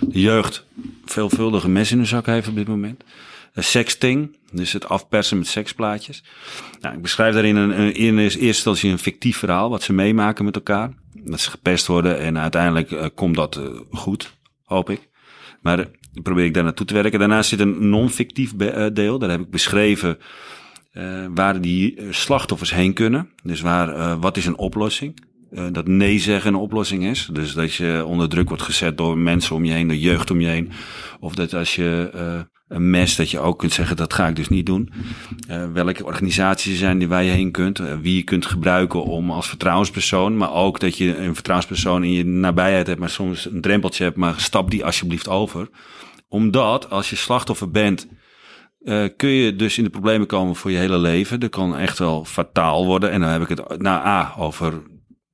de jeugd veelvuldige mes in de zak heeft op dit moment. Sexting, dus het afpersen met seksplaatjes. Nou, ik beschrijf daarin een, een, in eerste instantie een fictief verhaal wat ze meemaken met elkaar. Dat ze gepest worden en uiteindelijk uh, komt dat uh, goed, hoop ik. Maar uh, probeer ik daar naartoe te werken. Daarnaast zit een non-fictief deel. Daar heb ik beschreven waar die slachtoffers heen kunnen. Dus waar, wat is een oplossing? Dat nee zeggen een oplossing is. Dus dat je onder druk wordt gezet door mensen om je heen, door jeugd om je heen. Of dat als je een mes, dat je ook kunt zeggen, dat ga ik dus niet doen. Uh, welke organisaties er zijn die waar je heen kunt. Uh, wie je kunt gebruiken om als vertrouwenspersoon. Maar ook dat je een vertrouwenspersoon in je nabijheid hebt, maar soms een drempeltje hebt. Maar stap die alsjeblieft over. Omdat als je slachtoffer bent, uh, kun je dus in de problemen komen voor je hele leven. Dat kan echt wel fataal worden. En dan heb ik het, nou A, over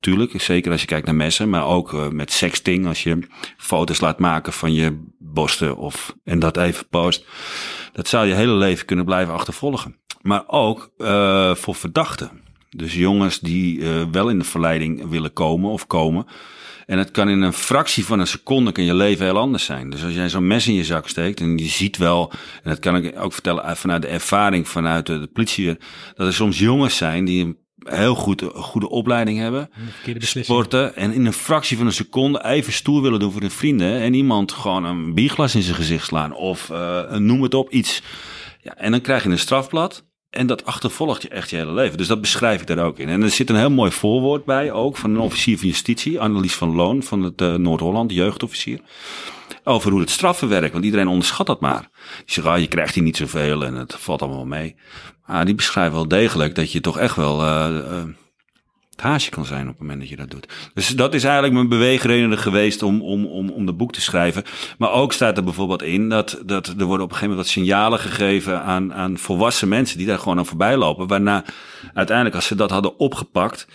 Tuurlijk, zeker als je kijkt naar messen, maar ook uh, met sexting, als je foto's laat maken van je borsten of en dat even post. Dat zou je hele leven kunnen blijven achtervolgen. Maar ook uh, voor verdachten. Dus jongens die uh, wel in de verleiding willen komen of komen. En het kan in een fractie van een seconde kan je leven heel anders zijn. Dus als jij zo'n mes in je zak steekt en je ziet wel, en dat kan ik ook vertellen vanuit de ervaring vanuit de, de politie, dat er soms jongens zijn die een heel goed, goede opleiding hebben. Sporten. En in een fractie van een seconde even stoer willen doen voor hun vrienden. En iemand gewoon een bierglas in zijn gezicht slaan. Of uh, noem het op, iets. Ja, en dan krijg je een strafblad. En dat achtervolgt je echt je hele leven. Dus dat beschrijf ik daar ook in. En er zit een heel mooi voorwoord bij, ook van een officier van justitie, Annelies van Loon van het uh, Noord-Holland, jeugdofficier. Over hoe het straffen werkt. Want iedereen onderschat dat maar. Die zegt, ah, je krijgt hier niet zoveel en het valt allemaal mee. Maar die beschrijft wel degelijk dat je toch echt wel uh, uh, het haasje kan zijn op het moment dat je dat doet. Dus dat is eigenlijk mijn beweegreden geweest om, om, om, om de boek te schrijven. Maar ook staat er bijvoorbeeld in dat, dat er worden op een gegeven moment wat signalen gegeven aan, aan volwassen mensen die daar gewoon aan voorbij lopen. Waarna uiteindelijk, als ze dat hadden opgepakt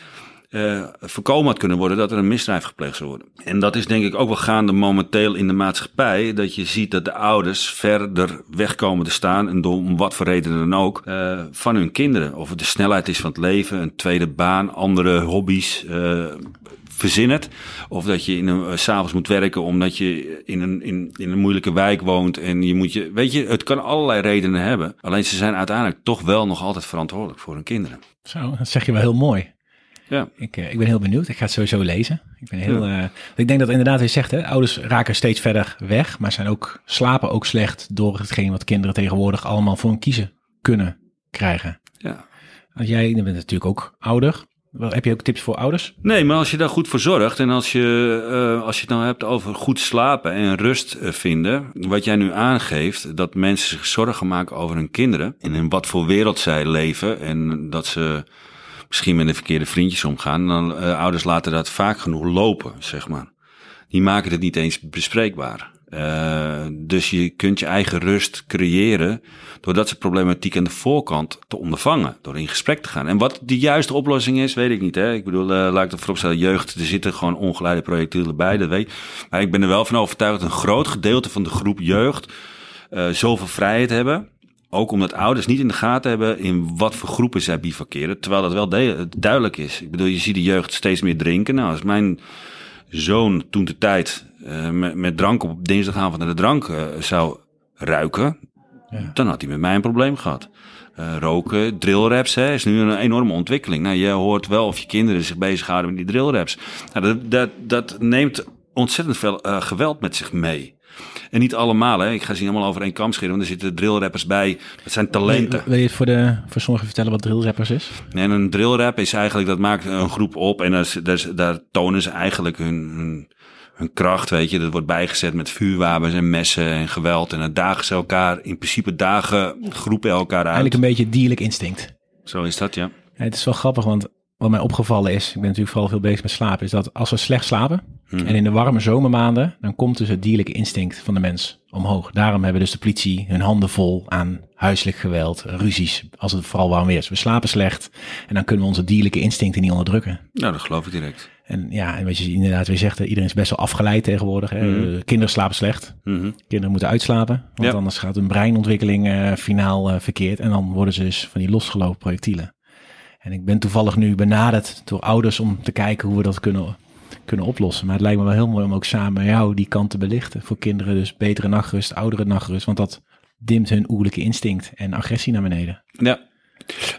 uh, voorkomen had kunnen worden dat er een misdrijf gepleegd zou worden. En dat is denk ik ook wel gaande momenteel in de maatschappij. Dat je ziet dat de ouders verder wegkomen te staan. En door om wat voor reden dan ook. Uh, van hun kinderen. Of het de snelheid is van het leven. Een tweede baan. Andere hobby's. Uh. Of dat je in een, s'avonds moet werken omdat je in een, in, in een moeilijke wijk woont. En je moet je. Weet je, het kan allerlei redenen hebben. Alleen ze zijn uiteindelijk toch wel nog altijd verantwoordelijk voor hun kinderen. Zo, dat zeg je wel heel mooi. Ja. Ik, ik ben heel benieuwd. Ik ga het sowieso lezen. Ik, ben heel, ja. uh, ik denk dat inderdaad, je zegt, hè, ouders raken steeds verder weg, maar zijn ook, slapen ook slecht door hetgeen wat kinderen tegenwoordig allemaal voor hun kiezen kunnen krijgen. Ja. Als jij je bent natuurlijk ook ouder. Heb je ook tips voor ouders? Nee, maar als je daar goed voor zorgt en als je, uh, als je het nou hebt over goed slapen en rust vinden, wat jij nu aangeeft, dat mensen zich zorgen maken over hun kinderen en in wat voor wereld zij leven en dat ze misschien met de verkeerde vriendjes omgaan, dan uh, ouders laten dat vaak genoeg lopen, zeg maar. Die maken het niet eens bespreekbaar. Uh, dus je kunt je eigen rust creëren door dat soort problematiek aan de voorkant te ondervangen, door in gesprek te gaan. En wat de juiste oplossing is, weet ik niet. Hè? Ik bedoel, uh, laat ik dat vooropstellen, jeugd, er zitten gewoon ongeleide projectielen bij, dat weet Maar ik ben er wel van overtuigd dat een groot gedeelte van de groep jeugd zoveel vrijheid hebben ook omdat ouders niet in de gaten hebben in wat voor groepen zij bivakeren. Terwijl dat wel duidelijk is. Ik bedoel, je ziet de jeugd steeds meer drinken. Nou, als mijn zoon toen de tijd uh, met, met, drank op dinsdagavond naar de drank uh, zou ruiken, ja. dan had hij met mij een probleem gehad. Uh, roken, drillraps, hè, is nu een enorme ontwikkeling. Nou, je hoort wel of je kinderen zich bezighouden met die drillraps. Nou, dat, dat, dat neemt ontzettend veel geweld met zich mee. En niet allemaal, hè. Ik ga ze niet allemaal over één kam scheren, want er zitten drillrappers bij. Dat zijn talenten. Wil, wil je voor, de, voor sommigen vertellen wat drillrappers is? En een drillrap is eigenlijk, dat maakt een groep op en daar, daar, daar tonen ze eigenlijk hun, hun, hun, kracht, weet je. Dat wordt bijgezet met vuurwapens en messen en geweld. En dan dagen ze elkaar, in principe dagen groepen elkaar uit. Eigenlijk een beetje dierlijk instinct. Zo is dat, ja. ja het is wel grappig, want wat mij opgevallen is, ik ben natuurlijk vooral veel bezig met slapen, is dat als we slecht slapen hmm. en in de warme zomermaanden, dan komt dus het dierlijke instinct van de mens omhoog. Daarom hebben dus de politie hun handen vol aan huiselijk geweld, ruzies, als het vooral warm weer is. We slapen slecht en dan kunnen we onze dierlijke instincten niet onderdrukken. Nou, dat geloof ik direct. En ja, en wat je inderdaad weer zegt, iedereen is best wel afgeleid tegenwoordig. Hè? Mm. Kinderen slapen slecht. Mm -hmm. Kinderen moeten uitslapen, want ja. anders gaat hun breinontwikkeling uh, finaal uh, verkeerd. En dan worden ze dus van die losgelopen projectielen. En ik ben toevallig nu benaderd door ouders om te kijken hoe we dat kunnen, kunnen oplossen. Maar het lijkt me wel heel mooi om ook samen met jou die kant te belichten. Voor kinderen dus betere nachtrust, oudere nachtrust. Want dat dimt hun oerlijke instinct en agressie naar beneden. Ja,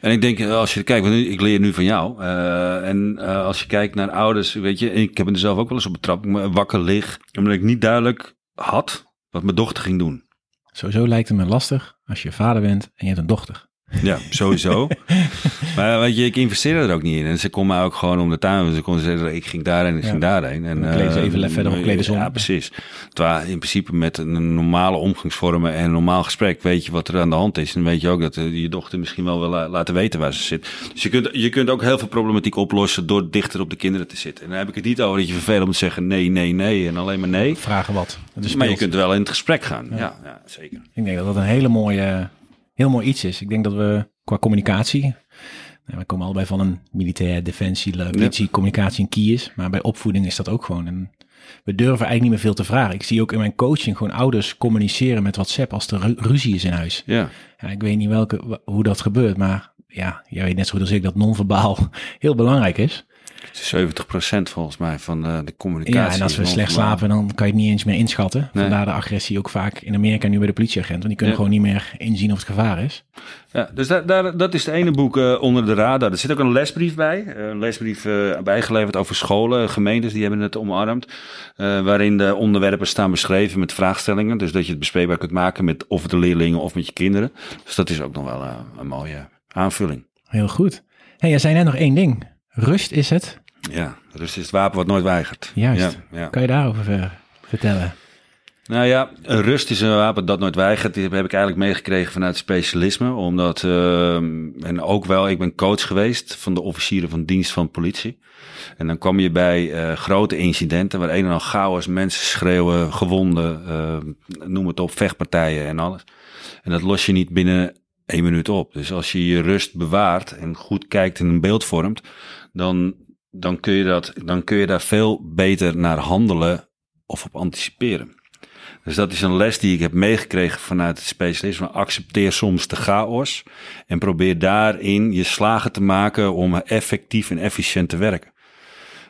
en ik denk, als je kijkt, want ik leer nu van jou. Uh, en uh, als je kijkt naar ouders, weet je, ik heb er zelf ook wel eens op betrapt. Wakker lig, omdat ik niet duidelijk had wat mijn dochter ging doen. Sowieso lijkt het me lastig als je vader bent en je hebt een dochter. Ja, sowieso. maar weet je, ik investeerde er ook niet in. En ze kon mij ook gewoon om de tuin. Ze kon zeggen, ik ging daarheen en ik ja. ging daarheen. En, uh, ze even verder op kleden Ja, precies. Terwijl in principe met een normale omgangsvormen en een normaal gesprek weet je wat er aan de hand is. En weet je ook dat uh, je dochter misschien wel wil laten weten waar ze zit. Dus je kunt, je kunt ook heel veel problematiek oplossen door dichter op de kinderen te zitten. En dan heb ik het niet over dat je vervelend moet zeggen nee, nee, nee en alleen maar nee. Vragen wat. Maar je kunt wel in het gesprek gaan. Ja. Ja, ja, zeker. Ik denk dat dat een hele mooie heel mooi iets is. Ik denk dat we qua communicatie, nou, we komen allebei van een militair defensie, politie, ja. communicatie en key is, maar bij opvoeding is dat ook gewoon. En we durven eigenlijk niet meer veel te vragen. Ik zie ook in mijn coaching gewoon ouders communiceren met WhatsApp als er ruzie is in huis. Ja. ja ik weet niet welke, hoe dat gebeurt, maar ja, jij weet net zo goed als ik dat non-verbaal heel belangrijk is. 70% volgens mij van de, de, communicatie. Ja, en als we slecht slapen, dan kan je het niet eens meer inschatten. Nee. Vandaar de agressie ook vaak in Amerika nu bij de politieagent. Want die kunnen ja. gewoon niet meer inzien of het gevaar is. Ja, dus daar, daar, dat is het ene boek uh, onder de radar. Er zit ook een lesbrief bij. Uh, een lesbrief bijgeleverd over scholen, gemeentes, die hebben het omarmd. waarin de onderwerpen staan beschreven met vraagstellingen. Dus dat je het bespreekbaar kunt maken met of de leerlingen of met je kinderen. Dus dat is ook nog wel een mooie aanvulling. Heel goed. Hey, jij zei net nog één ding. Rust is het? Ja, rust is het wapen wat nooit weigert. Juist. Ja, ja. Kan je daarover vertellen? Nou ja, rust is een wapen dat nooit weigert. Die heb ik eigenlijk meegekregen vanuit specialisme. Omdat, uh, en ook wel, ik ben coach geweest van de officieren van dienst van politie. En dan kwam je bij uh, grote incidenten waar een en al chaos, mensen schreeuwen, gewonden, uh, noem het op, vechtpartijen en alles. En dat los je niet binnen één minuut op. Dus als je je rust bewaart en goed kijkt en een beeld vormt, dan, dan, kun je dat, dan kun je daar veel beter naar handelen of op anticiperen. Dus dat is een les die ik heb meegekregen vanuit het specialisme. Accepteer soms de chaos en probeer daarin je slagen te maken om effectief en efficiënt te werken.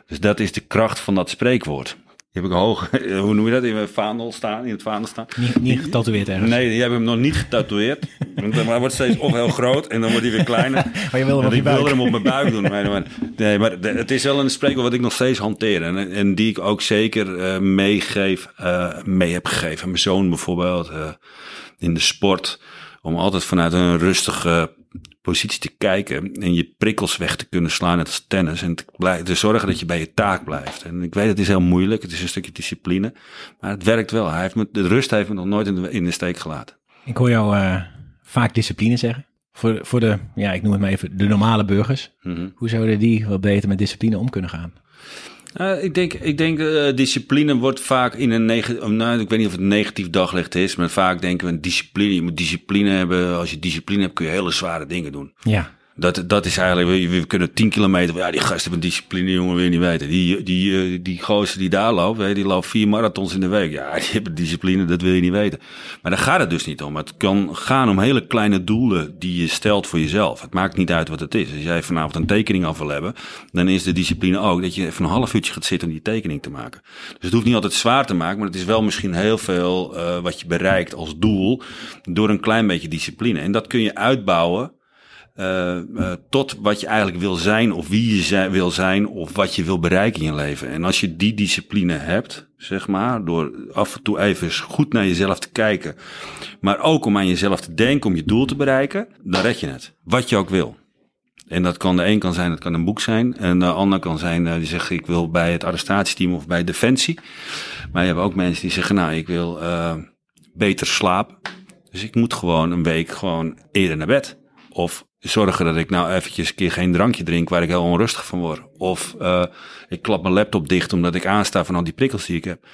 Dus dat is de kracht van dat spreekwoord. Die heb ik hoog, hoe noem je dat, in mijn vaandel staan, in het vaandel staan. Niet, niet getatoeëerd ergens? Nee, die heb ik hem nog niet getatoeëerd. Want hij wordt steeds of heel groot en dan wordt hij weer kleiner. Maar je wil hem op je ik wilde hem op mijn buik doen. Nee, maar het is wel een spreekwoord wat ik nog steeds hanteer. En, en die ik ook zeker uh, meegeef, uh, mee heb gegeven. Mijn zoon bijvoorbeeld, uh, in de sport. Om altijd vanuit een rustige positie te kijken en je prikkels weg te kunnen slaan, net als tennis. En te, blij, te zorgen dat je bij je taak blijft. En ik weet, het is heel moeilijk, het is een stukje discipline, maar het werkt wel. Hij heeft me, de rust heeft me nog nooit in de, in de steek gelaten. Ik hoor jou uh, vaak discipline zeggen. Voor, voor de, ja, ik noem het maar even, de normale burgers. Mm -hmm. Hoe zouden die wat beter met discipline om kunnen gaan? Uh, ik denk, ik denk uh, discipline wordt vaak in een negatief, nou, ik weet niet of het een negatief daglicht is, maar vaak denken we discipline, je moet discipline hebben. Als je discipline hebt kun je hele zware dingen doen. Ja. Dat, dat is eigenlijk, we, kunnen 10 kilometer, ja die gast hebben discipline, jongen, je niet weten. Die, die, uh, die gozer die daar loopt, weet, die loopt vier marathons in de week. Ja, die hebben discipline, dat wil je niet weten. Maar daar gaat het dus niet om. Het kan gaan om hele kleine doelen die je stelt voor jezelf. Het maakt niet uit wat het is. Als jij vanavond een tekening af wil hebben, dan is de discipline ook dat je even een half uurtje gaat zitten om die tekening te maken. Dus het hoeft niet altijd zwaar te maken, maar het is wel misschien heel veel uh, wat je bereikt als doel door een klein beetje discipline. En dat kun je uitbouwen uh, uh, tot wat je eigenlijk wil zijn, of wie je wil zijn, of wat je wil bereiken in je leven. En als je die discipline hebt, zeg maar, door af en toe even goed naar jezelf te kijken, maar ook om aan jezelf te denken om je doel te bereiken, dan red je het. Wat je ook wil. En dat kan de een kan zijn, dat kan een boek zijn. En de ander kan zijn, uh, die zegt ik wil bij het arrestatieteam of bij Defensie. Maar je hebt ook mensen die zeggen, nou, ik wil beter slapen. Dus ik moet gewoon een week gewoon eerder naar bed. Of zorgen dat ik nou eventjes een keer geen drankje drink waar ik heel onrustig van word. Of uh, ik klap mijn laptop dicht omdat ik aansta van al die prikkels die ik heb.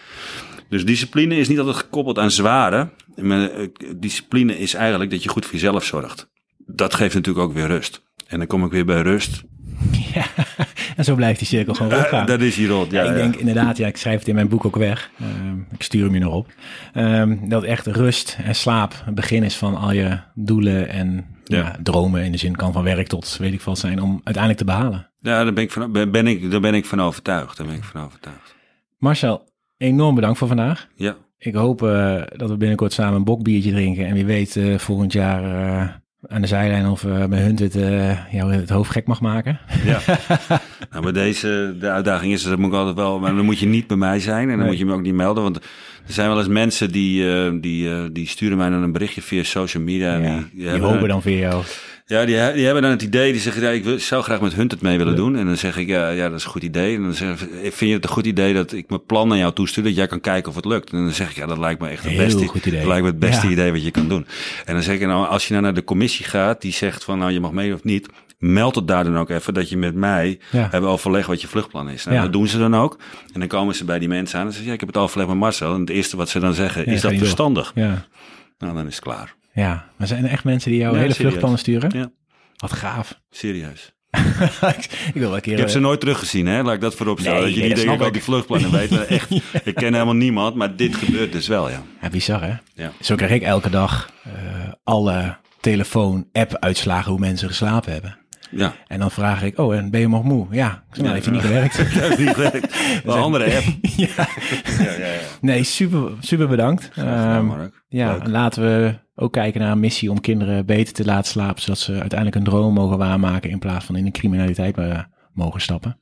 Dus discipline is niet altijd gekoppeld aan zware. Maar discipline is eigenlijk dat je goed voor jezelf zorgt. Dat geeft natuurlijk ook weer rust. En dan kom ik weer bij rust. Ja, en zo blijft die cirkel gewoon rondgaan. Uh, dat is hier rond, ja. ja ik denk inderdaad, ja, ik schrijf het in mijn boek ook weg. Uh, ik stuur hem je nog op. Uh, dat echt rust en slaap het begin is van al je doelen en ja. Ja, dromen in de zin kan van werk tot weet ik wat zijn om uiteindelijk te behalen. Ja, daar ben ik van, ben ik, daar ben ik van overtuigd. Daar ben ik van overtuigd. Marcel, enorm bedankt voor vandaag. Ja. Ik hoop uh, dat we binnenkort samen een bokbiertje drinken. En wie weet uh, volgend jaar uh, aan de zijlijn of bij Hunt het, jou het hoofd gek mag maken. Ja. nou, maar deze de uitdaging is, dat moet ik altijd wel, maar dan moet je niet bij mij zijn en dan nee. moet je me ook niet melden, want er zijn wel eens mensen die, uh, die, uh, die sturen mij dan een berichtje via social media. Ja, die, die, die hopen dan via jou. Ja, die, die hebben dan het idee, die zeggen, ja, ik wil, zou graag met Hunt het mee willen ja. doen. En dan zeg ik, ja, ja, dat is een goed idee. En dan zeg ik, vind je het een goed idee dat ik mijn plan naar jou toestuur, dat jij kan kijken of het lukt? En dan zeg ik, ja, dat lijkt me echt het beste, goed idee. Dat lijkt me het beste ja. idee wat je kan doen. En dan zeg ik, nou, als je nou naar de commissie gaat, die zegt van, nou, je mag mee of niet, meld het daar dan ook even dat je met mij ja. hebben overlegd wat je vluchtplan is. Nou, ja. Dat doen ze dan ook. En dan komen ze bij die mensen aan en zeggen, ja, ik heb het overleg met Marcel. En het eerste wat ze dan zeggen, is dat verstandig? Ja. Nou, dan is het klaar. Ja, maar zijn er echt mensen die jou hele serieus. vluchtplannen sturen? Ja. Wat gaaf. Serieus. ik, wil een keer, ik heb ze nooit teruggezien, hè? Laat ik dat voorop stellen. Nee, dat je niet denkt, snap ik die vluchtplannen weet. Echt, ik ken helemaal niemand, maar dit gebeurt dus wel, ja. Ja, bizar, hè? Ja. Zo krijg ik elke dag uh, alle telefoon-app-uitslagen hoe mensen geslapen hebben. Ja. En dan vraag ik, oh, en ben je nog moe? Ja, nou, Ja, heeft hij niet gewerkt. Dat heeft niet gewerkt. Wel een andere app. ja. Ja, ja, ja. Nee, super, super bedankt. gedaan, Ehm, Mark. ja, Leuk. laten we ook kijken naar een missie om kinderen beter te laten slapen, zodat ze uiteindelijk een droom mogen waarmaken in plaats van in de criminaliteit eh, mogen stappen.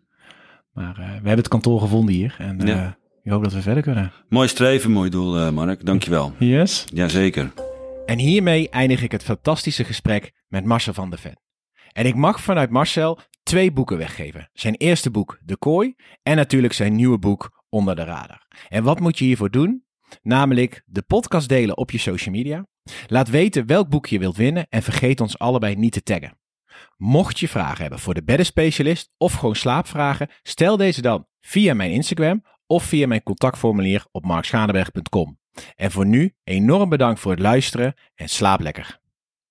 Maar eh, we hebben het kantoor gevonden hier en eh, Ja. ik hoop dat we verder kunnen. Mooi streven, mooi doel, eh, Mark. Dankjewel. Yes. Jazeker. En hiermee eindig ik het fantastische gesprek met Marcel van der Ven. En ik mag vanuit Marcel twee boeken weggeven. Zijn eerste boek De Kooi en natuurlijk zijn nieuwe boek Onder de Radar. En wat moet je hiervoor doen? Namelijk de podcast delen op je social media. Laat weten welk boek je wilt winnen en vergeet ons allebei niet te taggen. Mocht je vragen hebben voor de beddenspecialist of gewoon slaapvragen, stel deze dan via mijn Instagram of via mijn contactformulier op markschadeberg.com. En voor nu enorm bedankt voor het luisteren en slaap lekker.